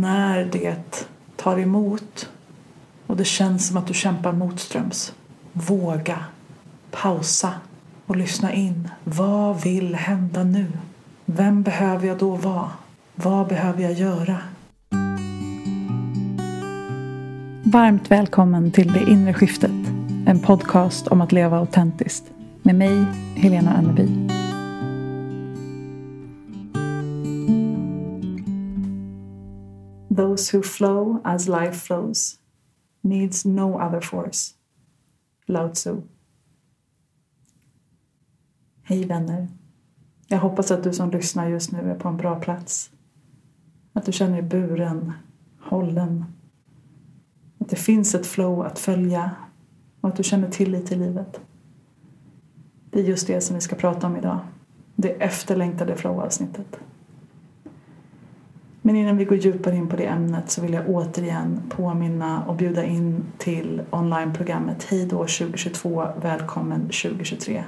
när det tar emot och det känns som att du kämpar motströms, våga pausa och lyssna in. Vad vill hända nu? Vem behöver jag då vara? Vad behöver jag göra? Varmt välkommen till Det inre skiftet. En podcast om att leva autentiskt. Med mig, Helena Anneby. Those who flow as life flows needs no other force. Lao Tzu. Hej vänner. Jag hoppas att du som lyssnar just nu är på en bra plats. Att du känner dig buren, hållen. Att det finns ett flow att följa och att du känner tillit till livet. Det är just det som vi ska prata om idag. Det efterlängtade flow-avsnittet. Men innan vi går djupare in på det ämnet så vill jag återigen påminna och bjuda in till onlineprogrammet Hej då 2022, välkommen 2023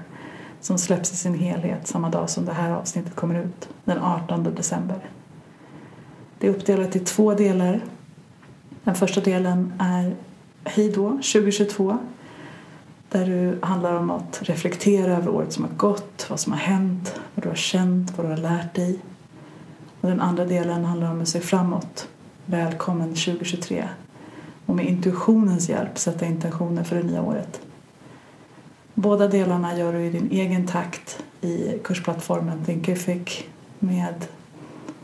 som släpps i sin helhet samma dag som det här avsnittet kommer ut, den 18 december. Det är uppdelat i två delar. Den första delen är Hej då 2022 där du handlar om att reflektera över året som har gått, vad som har hänt, vad du har känt, vad du har lärt dig. Och den andra delen handlar om att se framåt. Välkommen 2023. Och med intuitionens hjälp sätta intentioner för det nya året. Båda delarna gör du i din egen takt i kursplattformen Thinkific med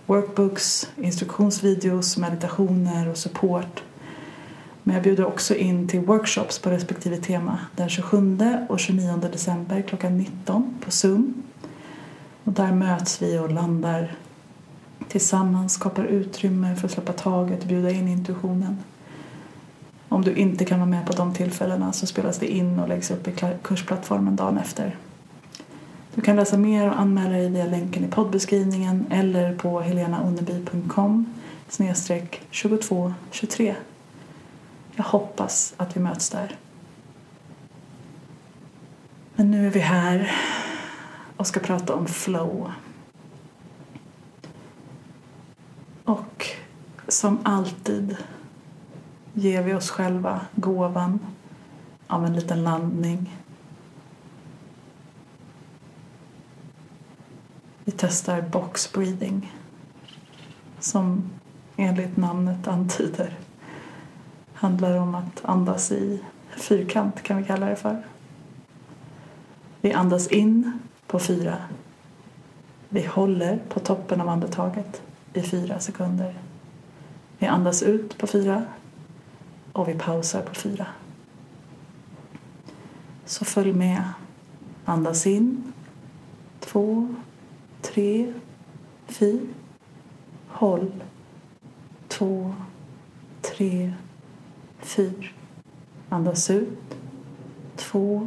workbooks, instruktionsvideos, meditationer och support. Men jag bjuder också in till workshops på respektive tema den 27 och 29 december klockan 19 på Zoom. Och där möts vi och landar tillsammans, skapar utrymme för att släppa taget och bjuda in intuitionen. Om du inte kan vara med på de tillfällena så spelas det in och läggs upp i kursplattformen dagen efter. Du kan läsa mer och anmäla dig via länken i poddbeskrivningen eller på helenaonneby.com snedstreck 2223. Jag hoppas att vi möts där. Men nu är vi här och ska prata om flow. Och som alltid ger vi oss själva gåvan av en liten landning. Vi testar box breathing som enligt namnet antyder handlar om att andas i fyrkant kan vi kalla det för. Vi andas in på fyra. Vi håller på toppen av andetaget i fyra sekunder. Vi andas ut på fyra och vi pausar på fyra. Så följ med. Andas in. Två, tre, fyra. Håll. Två, tre, fyra. Andas ut. Två,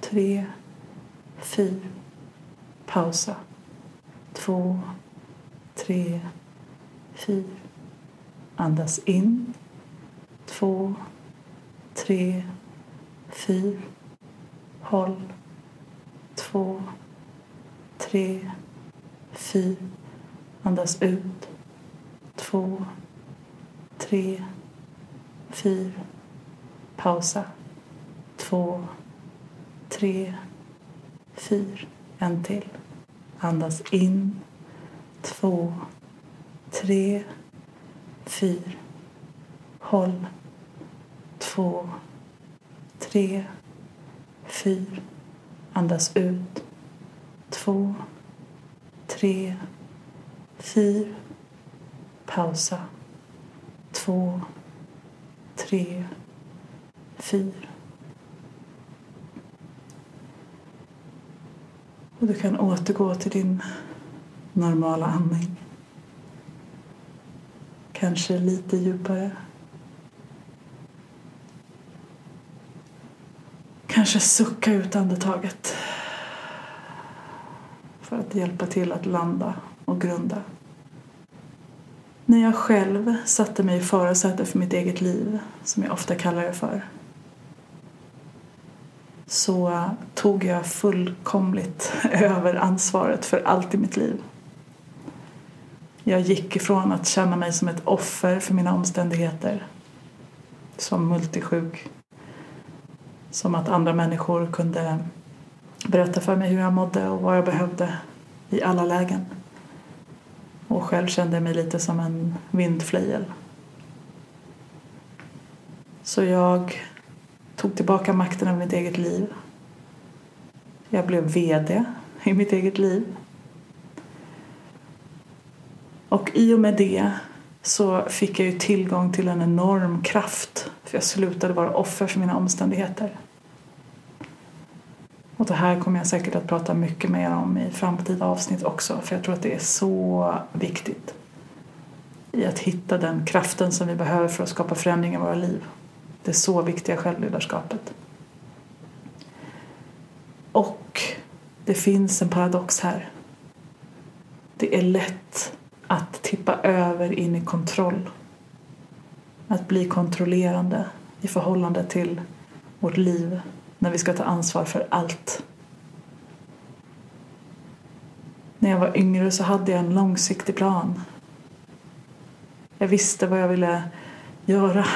tre, fyra. Pausa. Två, tre, fyra. Andas in två, tre, fyra. Håll. Två, tre, fyra. Andas ut. Två, tre, fyra. Pausa. Två, tre, fyra. En till. Andas in. Två, tre, fyra. Håll två, tre, fyra. Andas ut. Två, tre, fyra. Pausa. Två, tre, fyra. Och du kan återgå till din Normal andning. Kanske lite djupare. Kanske sucka ut andetaget för att hjälpa till att landa och grunda. När jag själv satte mig i förarsätet för mitt eget liv, som jag ofta kallar det för, så tog jag fullkomligt över ansvaret för allt i mitt liv. Jag gick ifrån att känna mig som ett offer för mina omständigheter som multisjuk. Som att andra människor kunde berätta för mig hur jag mådde och vad jag behövde i alla lägen. Och själv kände jag mig lite som en vindflöjel. Så jag tog tillbaka makten över mitt eget liv. Jag blev VD i mitt eget liv. Och i och med det så fick jag ju tillgång till en enorm kraft för jag slutade vara offer för mina omständigheter. Och det här kommer jag säkert att prata mycket mer om i framtida avsnitt också för jag tror att det är så viktigt i att hitta den kraften som vi behöver för att skapa förändring i våra liv. Det så viktiga självledarskapet. Och det finns en paradox här. Det är lätt att tippa över in i kontroll. Att bli kontrollerande i förhållande till vårt liv när vi ska ta ansvar för allt. När jag var yngre så hade jag en långsiktig plan. Jag visste vad jag ville göra.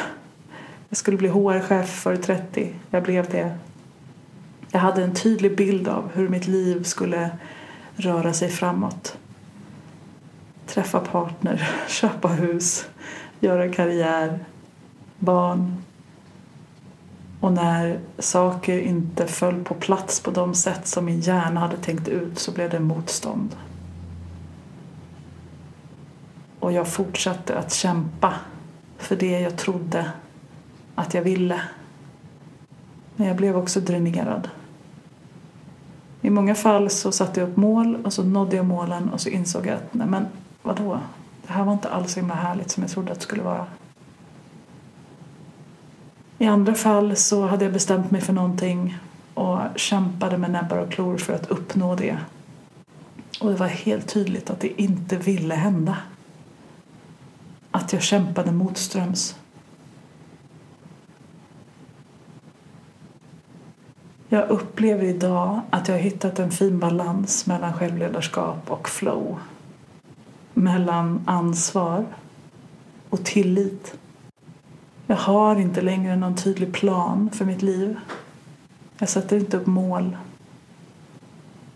Jag skulle bli HR-chef före 30. Jag blev det. Jag hade en tydlig bild av hur mitt liv skulle röra sig framåt. Träffa partner, köpa hus, göra karriär, barn, och när saker inte föll på plats på de sätt som min hjärna hade tänkt ut så blev det motstånd. Och jag fortsatte att kämpa för det jag trodde att jag ville. Men jag blev också dränerad. I många fall så satte jag upp mål och så nådde jag målen och så insåg jag att nej men vadå, det här var inte alls så himla härligt som jag trodde att det skulle vara. I andra fall så hade jag bestämt mig för någonting och kämpade med näbbar och klor för att uppnå det. Och det var helt tydligt att det inte ville hända. Att jag kämpade motströms. Jag upplever idag att jag har hittat en fin balans mellan självledarskap och flow. Mellan ansvar och tillit. Jag har inte längre någon tydlig plan för mitt liv. Jag sätter inte upp mål.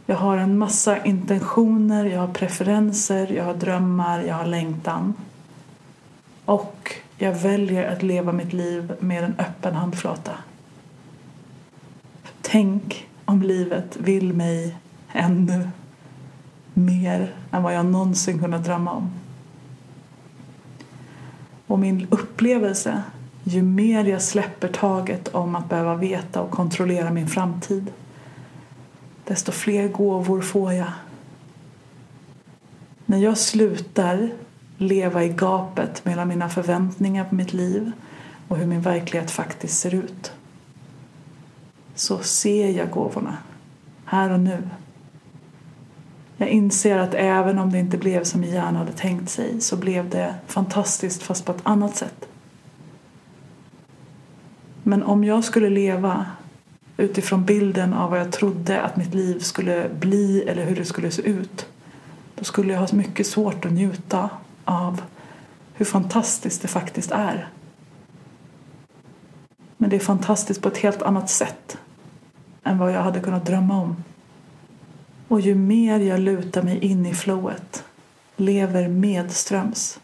Jag har en massa intentioner, jag har preferenser, jag har drömmar, jag har längtan. Och jag väljer att leva mitt liv med en öppen handflata. Tänk om livet vill mig ännu mer än vad jag någonsin kunnat drömma om. Och min upplevelse ju mer jag släpper taget om att behöva veta och kontrollera min framtid desto fler gåvor får jag. När jag slutar leva i gapet mellan mina förväntningar på mitt liv och hur min verklighet faktiskt ser ut så ser jag gåvorna här och nu. Jag inser att även om det inte blev som jag gärna hade tänkt sig så blev det fantastiskt fast på ett annat sätt. Men om jag skulle leva utifrån bilden av vad jag trodde att mitt liv skulle bli eller hur det skulle se ut då skulle jag ha mycket svårt att njuta av hur fantastiskt det faktiskt är. Men det är fantastiskt på ett helt annat sätt än vad jag hade kunnat drömma om. Och ju mer jag lutar mig in i flowet, lever medströms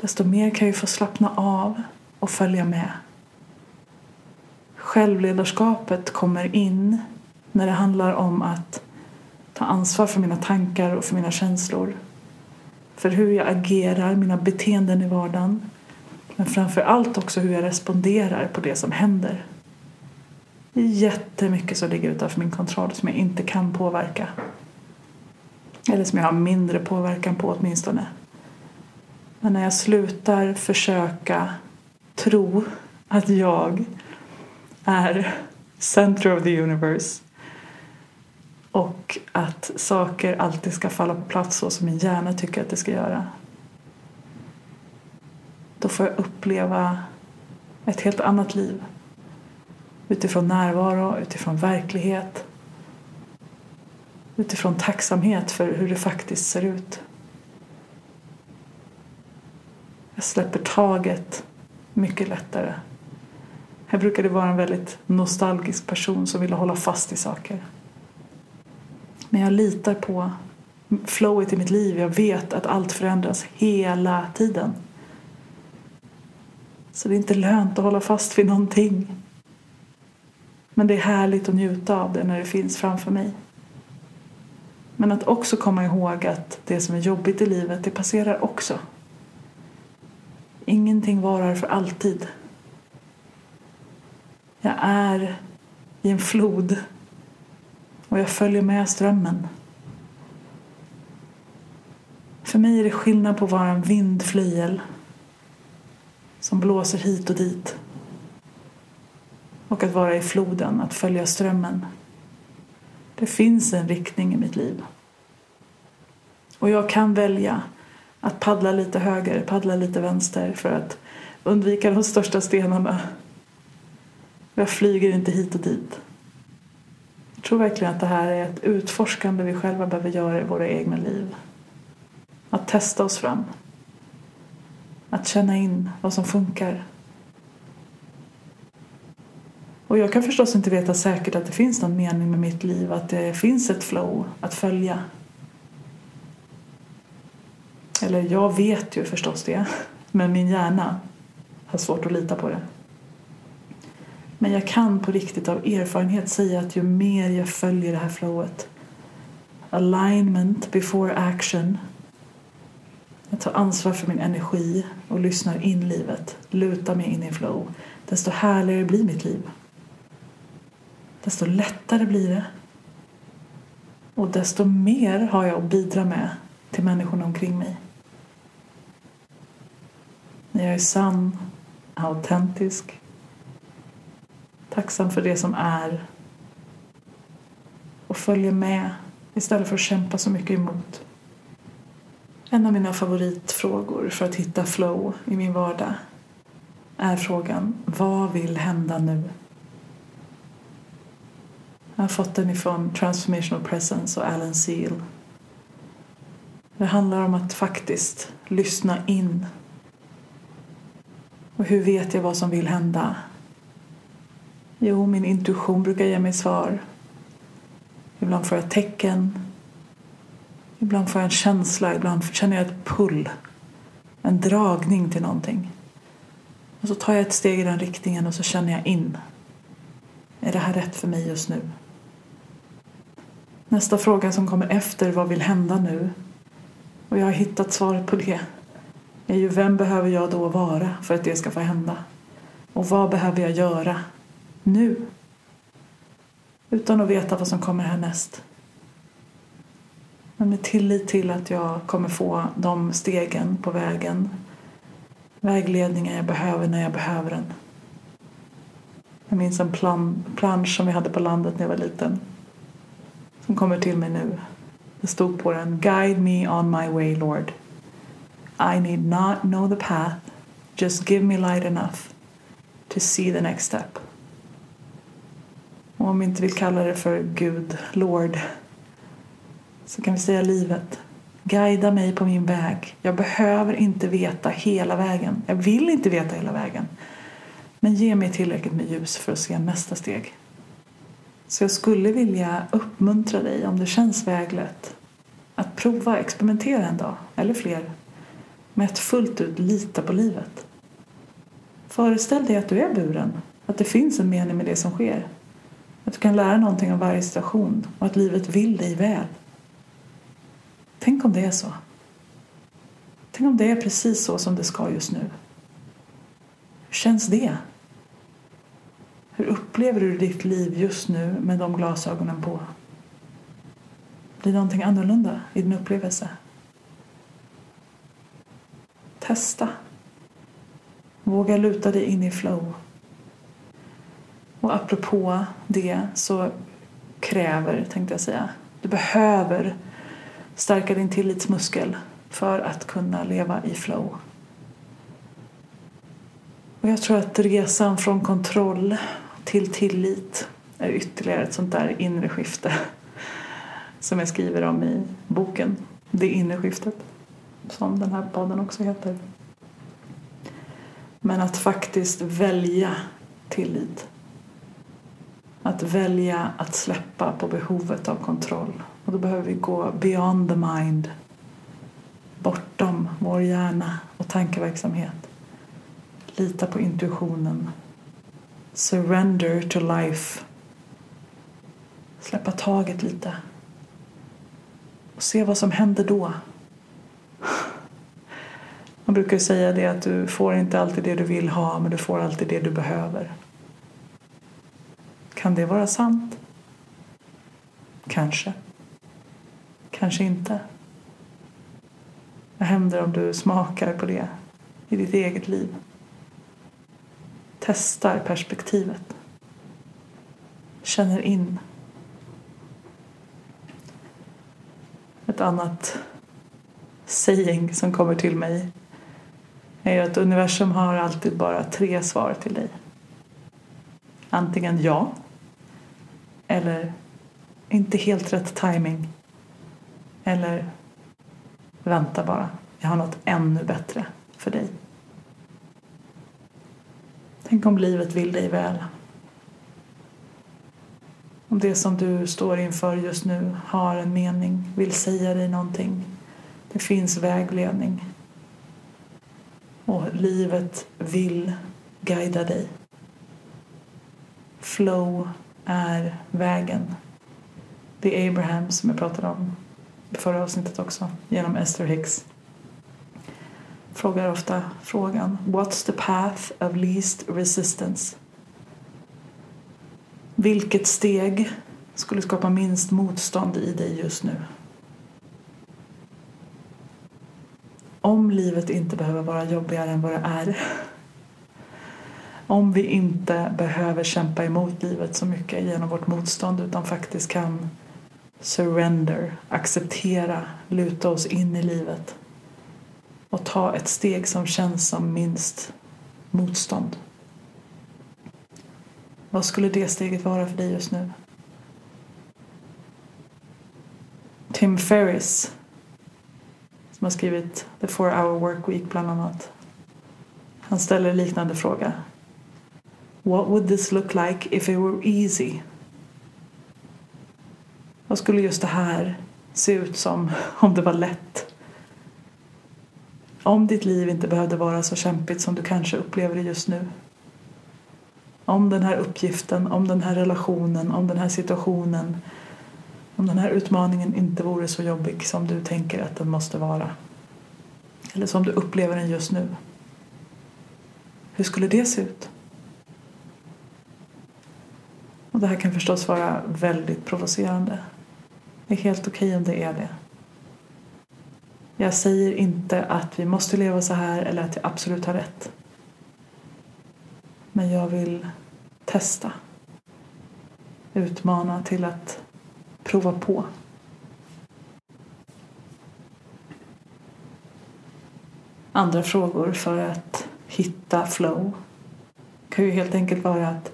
desto mer kan jag få slappna av och följa med. Självledarskapet kommer in när det handlar om att ta ansvar för mina tankar och för mina känslor. För hur jag agerar, mina beteenden i vardagen. Men framför allt också hur jag responderar på det som händer. Det är jättemycket som ligger utanför min kontroll som jag inte kan påverka. Eller som jag har mindre påverkan på åtminstone. Men när jag slutar försöka tro att jag är center of the universe och att saker alltid ska falla på plats så som min hjärna tycker att det ska göra. Då får jag uppleva ett helt annat liv utifrån närvaro, utifrån verklighet utifrån tacksamhet för hur det faktiskt ser ut. Jag släpper taget mycket lättare. Jag brukade vara en väldigt nostalgisk person som ville hålla fast i saker. Men jag litar på flowet i mitt liv. Jag vet att allt förändras hela tiden. Så det är inte lönt att hålla fast vid någonting. Men det är härligt att njuta av det när det finns framför mig. Men att också komma ihåg att det som är jobbigt i livet, det passerar också. Ingenting varar för alltid. Jag är i en flod och jag följer med strömmen. För mig är det skillnad på att vara en vindflöjel som blåser hit och dit och att vara i floden, att följa strömmen. Det finns en riktning i mitt liv. Och jag kan välja att paddla lite höger, paddla lite vänster för att undvika de största stenarna. Jag flyger inte hit och dit. Jag tror verkligen att det här är ett utforskande vi själva behöver göra i våra egna liv. Att testa oss fram. Att känna in vad som funkar. Och jag kan förstås inte veta säkert att det finns någon mening med mitt liv, att det finns ett flow att följa. Eller jag vet ju förstås det, men min hjärna har svårt att lita på det. Men jag kan på riktigt av erfarenhet säga att ju mer jag följer det här flowet, alignment before action, jag tar ansvar för min energi och lyssnar in livet, lutar mig in i flow, desto härligare blir mitt liv. Desto lättare blir det. Och desto mer har jag att bidra med till människorna omkring mig. När jag är sann, autentisk, tacksam för det som är och följer med istället för att kämpa så mycket emot. En av mina favoritfrågor för att hitta flow i min vardag är frågan Vad vill hända nu? Jag har fått den ifrån Transformational Presence och Alan Seal. Det handlar om att faktiskt lyssna in. Och hur vet jag vad som vill hända? Jo, min intuition brukar ge mig svar. Ibland får jag tecken. Ibland får jag en känsla, ibland känner jag ett pull. En dragning till någonting. Och så tar jag ett steg i den riktningen och så känner jag in. Är det här rätt för mig just nu? Nästa fråga som kommer efter, vad vill hända nu? Och jag har hittat svaret på det. är ju vem behöver jag då vara för att det ska få hända? Och vad behöver jag göra nu? Utan att veta vad som kommer härnäst. Men med tillit till att jag kommer få de stegen på vägen. Vägledningen jag behöver när jag behöver den. Jag minns en plan, plansch som vi hade på landet när jag var liten som kommer till mig nu. Det stod på den Guide me on my way Lord. I need not know the path. Just give me light enough to see the next step. Och om vi inte vill kalla det för Gud, Lord, så kan vi säga livet. Guida mig på min väg. Jag behöver inte veta hela vägen. Jag vill inte veta hela vägen. Men ge mig tillräckligt med ljus för att se nästa steg. Så jag skulle vilja uppmuntra dig, om det känns väglett, att prova, experimentera en dag, eller fler, med att fullt ut lita på livet. Föreställ dig att du är buren, att det finns en mening med det som sker. Att du kan lära någonting av varje situation och att livet vill dig väl. Tänk om det är så. Tänk om det är precis så som det ska just nu. Hur känns det? Upplever du ditt liv just nu med de glasögonen på? Blir någonting annorlunda i din upplevelse? Testa. Våga luta dig in i flow. Och apropå det så kräver, tänkte jag säga, du behöver stärka din tillitsmuskel för att kunna leva i flow. Och jag tror att resan från kontroll till tillit är ytterligare ett sånt där inre skifte som jag skriver om i boken Det inre skiftet som den här podden också heter. Men att faktiskt välja tillit. Att välja att släppa på behovet av kontroll. Och då behöver vi gå beyond the mind. Bortom vår hjärna och tankeverksamhet. Lita på intuitionen. Surrender to life. Släppa taget lite. Och se vad som händer då. Man brukar säga det att du får inte alltid det du vill ha men du får alltid det du behöver. Kan det vara sant? Kanske. Kanske inte. Vad händer om du smakar på det i ditt eget liv? Testar perspektivet. Känner in. Ett annat saying som kommer till mig är att universum har alltid bara tre svar till dig. Antingen ja eller inte helt rätt timing eller vänta bara, jag har något ännu bättre för dig. Tänk om livet vill dig väl. Om det som du står inför just nu har en mening, vill säga dig någonting. Det finns vägledning. Och livet vill guida dig. Flow är vägen. Det är Abraham som jag pratade om i förra avsnittet också, genom Esther Hicks. Frågar ofta frågan What's the path of least resistance? Vilket steg skulle skapa minst motstånd i dig just nu? Om livet inte behöver vara jobbigare än vad det är om vi inte behöver kämpa emot livet så mycket genom vårt motstånd utan faktiskt kan surrender, acceptera, luta oss in i livet och ta ett steg som känns som minst motstånd. Vad skulle det steget vara för dig just nu? Tim Ferris som har skrivit The Four Hour Work Week bland annat. Han ställer liknande fråga. What would this look like if it were easy? Vad skulle just det här se ut som om det var lätt? Om ditt liv inte behövde vara så kämpigt som du kanske upplever det just nu. Om den här uppgiften, om den här relationen, om den här situationen, om den här utmaningen inte vore så jobbig som du tänker att den måste vara. Eller som du upplever den just nu. Hur skulle det se ut? Och det här kan förstås vara väldigt provocerande. Det är helt okej om det är det. Jag säger inte att vi måste leva så här eller att jag absolut har rätt. Men jag vill testa. Utmana till att prova på. Andra frågor för att hitta flow kan ju helt enkelt vara att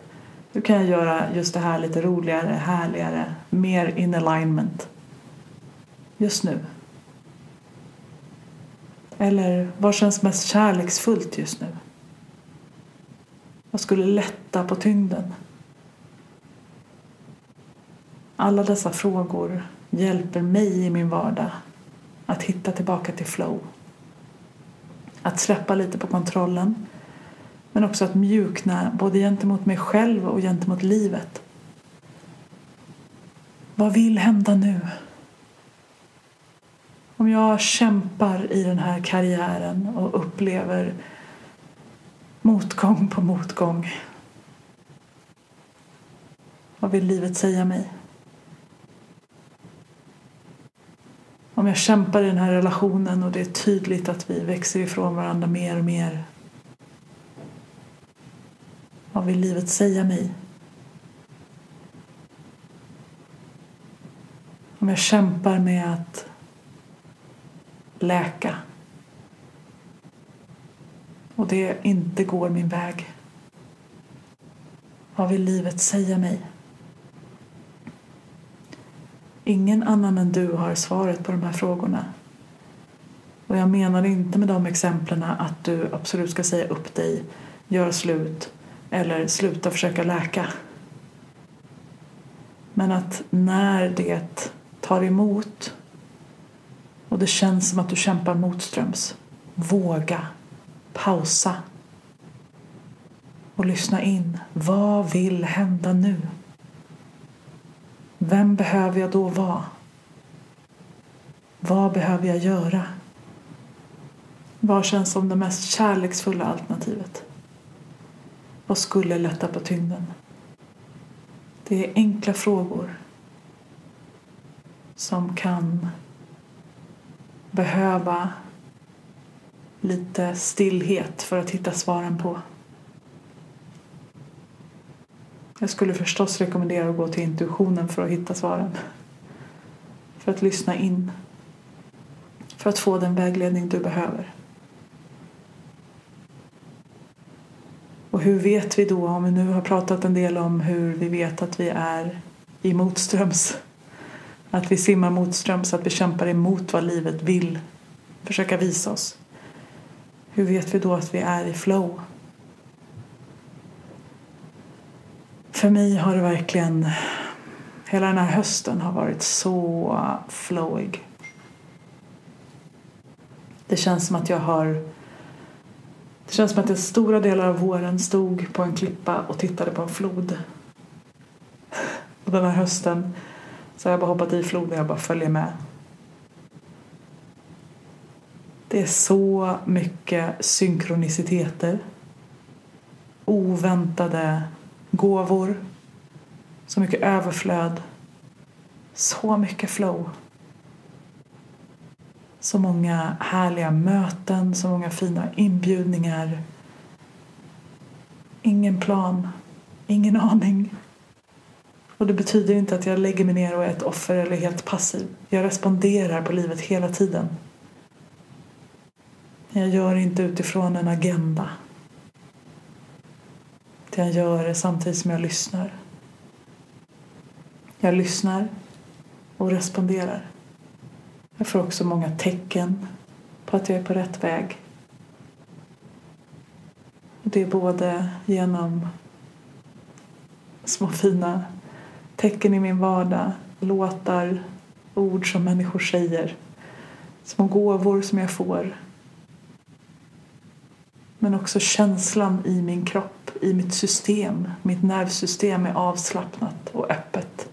hur kan jag göra just det här lite roligare, härligare, mer in alignment just nu? Eller vad känns mest kärleksfullt just nu? Vad skulle lätta på tyngden? Alla dessa frågor hjälper mig i min vardag att hitta tillbaka till flow. Att släppa lite på kontrollen men också att mjukna både gentemot mig själv och gentemot livet. Vad vill hända nu? Om jag kämpar i den här karriären och upplever motgång på motgång. Vad vill livet säga mig? Om jag kämpar i den här relationen och det är tydligt att vi växer ifrån varandra mer och mer vad vill livet säga mig? Om jag kämpar med att läka och det inte går min väg. Vad vill livet säga mig? Ingen annan än du har svaret på de här frågorna. Och jag menar inte med de exemplen att du absolut ska säga upp dig, göra slut eller sluta försöka läka. Men att när det tar emot och det känns som att du kämpar motströms, våga pausa och lyssna in. Vad vill hända nu? Vem behöver jag då vara? Vad behöver jag göra? Vad känns som det mest kärleksfulla alternativet? Vad skulle lätta på tyngden? Det är enkla frågor som kan behöva lite stillhet för att hitta svaren på. Jag skulle förstås rekommendera att gå till intuitionen för att hitta svaren. För att lyssna in. För att få den vägledning du behöver. Och hur vet vi då, om vi nu har pratat en del om hur vi vet att vi är i motströms, att vi simmar motströms, att vi kämpar emot vad livet vill försöka visa oss. Hur vet vi då att vi är i flow? För mig har det verkligen, hela den här hösten har varit så flowig. Det känns som att jag har det känns som att jag stora delar av våren stod på en klippa och tittade på en flod. Och den här hösten så har jag bara hoppat i floden och jag bara följer med. Det är så mycket synkroniciteter. Oväntade gåvor. Så mycket överflöd. Så mycket flow. Så många härliga möten, så många fina inbjudningar. Ingen plan, ingen aning. Och det betyder inte att jag lägger mig ner och är ett offer eller helt passiv. Jag responderar på livet hela tiden. Jag gör inte utifrån en agenda. Det Jag gör är samtidigt som jag lyssnar. Jag lyssnar och responderar. Jag får också många tecken på att jag är på rätt väg. Det är både genom små fina tecken i min vardag, låtar, ord som människor säger, små gåvor som jag får. Men också känslan i min kropp, i mitt system. Mitt nervsystem är avslappnat och öppet.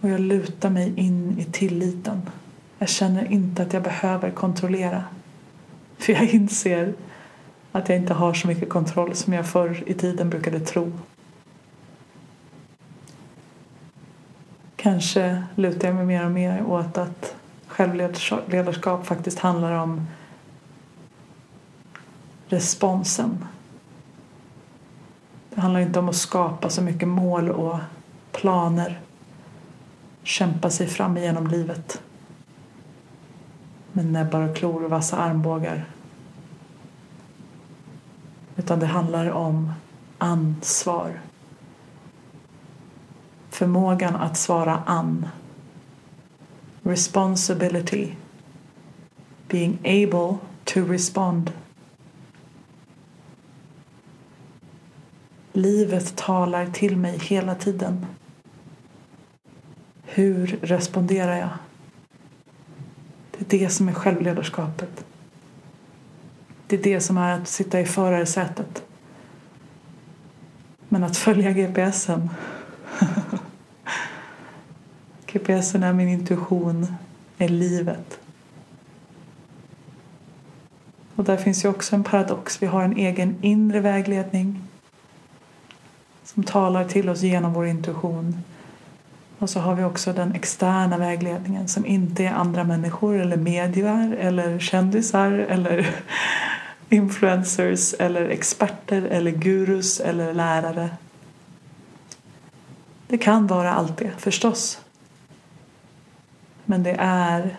Och jag lutar mig in i tilliten. Jag känner inte att jag behöver kontrollera. För jag inser att jag inte har så mycket kontroll som jag förr i tiden brukade tro. Kanske lutar jag mig mer och mer åt att självledarskap faktiskt handlar om responsen. Det handlar inte om att skapa så mycket mål och planer kämpa sig fram genom livet med näbbar och klor och vassa armbågar. Utan det handlar om ansvar. Förmågan att svara an. Responsibility. Being able to respond. Livet talar till mig hela tiden. Hur responderar jag? Det är det som är självledarskapet. Det är det som är att sitta i förarsätet. Men att följa GPSen. GPSen är min intuition, är livet. Och där finns ju också en paradox. Vi har en egen inre vägledning som talar till oss genom vår intuition. Och så har vi också den externa vägledningen som inte är andra människor eller medier eller kändisar eller influencers eller experter eller gurus eller lärare. Det kan vara allt det, förstås. Men det är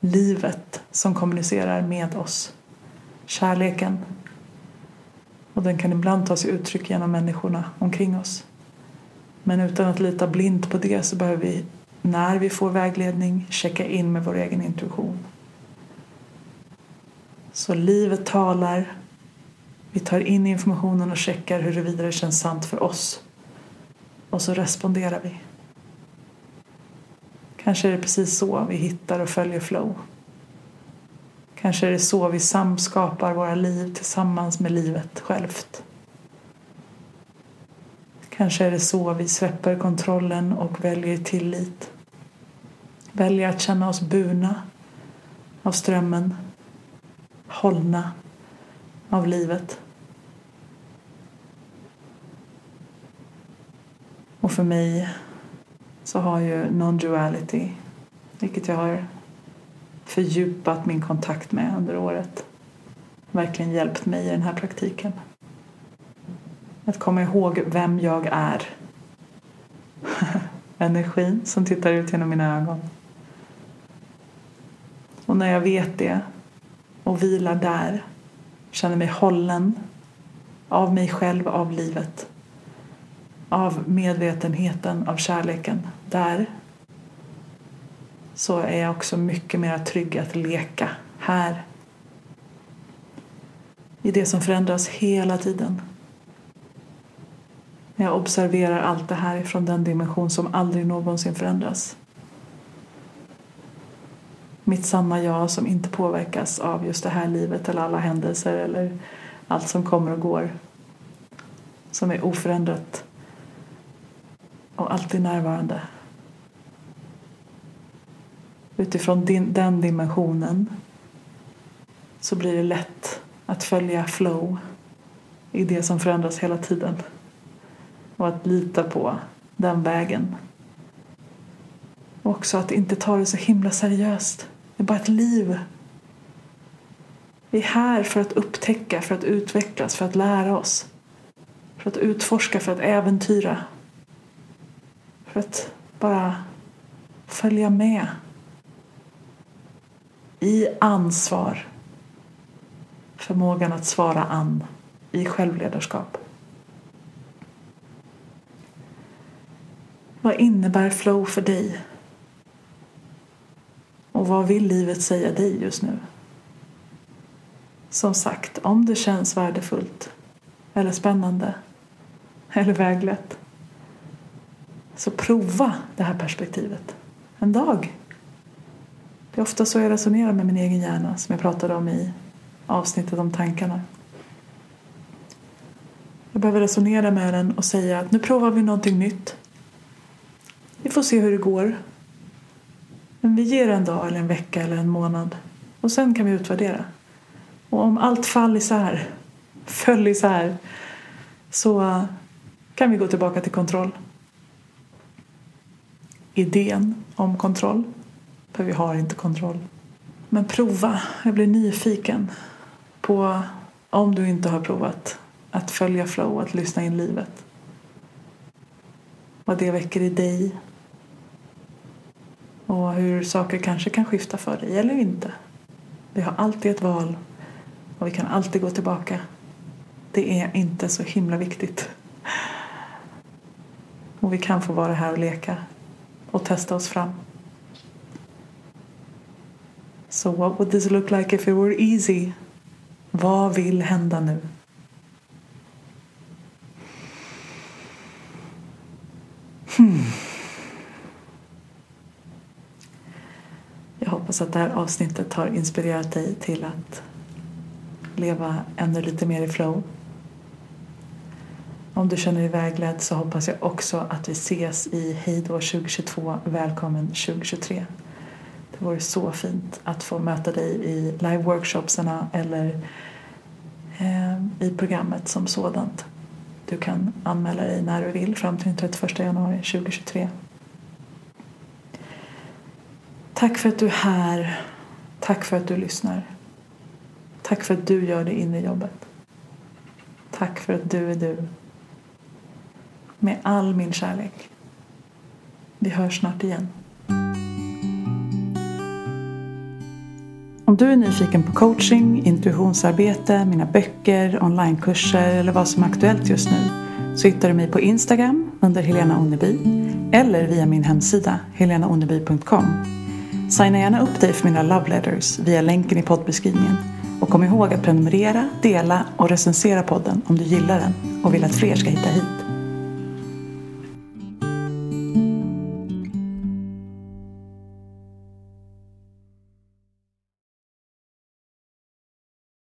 livet som kommunicerar med oss. Kärleken. Och den kan ibland ta sig uttryck genom människorna omkring oss. Men utan att lita blint på det så behöver vi när vi får vägledning checka in med vår egen intuition. Så livet talar. Vi tar in informationen och checkar huruvida det känns sant för oss. Och så responderar vi. Kanske är det precis så vi hittar och följer flow. Kanske är det så vi samskapar våra liv tillsammans med livet självt. Kanske är det så vi släpper kontrollen och väljer tillit. Väljer att känna oss burna av strömmen, hållna av livet. Och för mig så har ju non-duality, vilket jag har fördjupat min kontakt med under året, verkligen hjälpt mig i den här praktiken. Att komma ihåg vem jag är. Energin som tittar ut genom mina ögon. Och när jag vet det och vilar där, känner mig hållen av mig själv, av livet, av medvetenheten, av kärleken, där så är jag också mycket mer trygg att leka här. I det som förändras hela tiden. Jag observerar allt det här från den dimension som aldrig någonsin förändras. Mitt sanna jag som inte påverkas av just det här livet eller alla händelser eller allt som kommer och går. Som är oförändrat och alltid närvarande. Utifrån din, den dimensionen så blir det lätt att följa flow i det som förändras hela tiden och att lita på den vägen. Och också att inte ta det så himla seriöst. Det är bara ett liv. Vi är här för att upptäcka, för att utvecklas, för att lära oss. För att utforska, för att äventyra. För att bara följa med. I ansvar. Förmågan att svara an i självledarskap. Vad innebär flow för dig? Och vad vill livet säga dig just nu? Som sagt, om det känns värdefullt eller spännande eller väglett så prova det här perspektivet en dag. Det är ofta så jag resonerar med min egen hjärna som jag pratade om i avsnittet om tankarna. Jag behöver resonera med den och säga att nu provar vi någonting nytt. Vi får se hur det går. Men vi ger en dag eller en vecka eller en månad och sen kan vi utvärdera. Och om allt fall isär, föll isär så kan vi gå tillbaka till kontroll. Idén om kontroll, för vi har inte kontroll. Men prova, jag blir nyfiken på om du inte har provat att följa flow, att lyssna in livet. Vad det väcker i dig och hur saker kanske kan skifta för dig eller inte. Vi har alltid ett val och vi kan alltid gå tillbaka. Det är inte så himla viktigt. Och vi kan få vara här och leka och testa oss fram. So what would this look like if it were easy? Vad vill hända nu? Hmm. Jag hoppas att det här avsnittet har inspirerat dig till att leva ännu lite mer i flow. Om du känner dig vägledd så hoppas jag också att vi ses i Hejdå 2022. Välkommen 2023. Det vore så fint att få möta dig i live-workshopsarna eller eh, i programmet som sådant. Du kan anmäla dig när du vill fram till den 31 januari 2023. Tack för att du är här. Tack för att du lyssnar. Tack för att du gör det inre jobbet. Tack för att du är du. Med all min kärlek. Vi hörs snart igen. Om du är nyfiken på coaching, intuitionsarbete, mina böcker, onlinekurser eller vad som är aktuellt just nu så hittar du mig på Instagram under Helena Onneby eller via min hemsida helenaonneby.com. Signa gärna upp dig för mina love letters via länken i poddbeskrivningen och kom ihåg att prenumerera, dela och recensera podden om du gillar den och vill att fler ska hitta hit.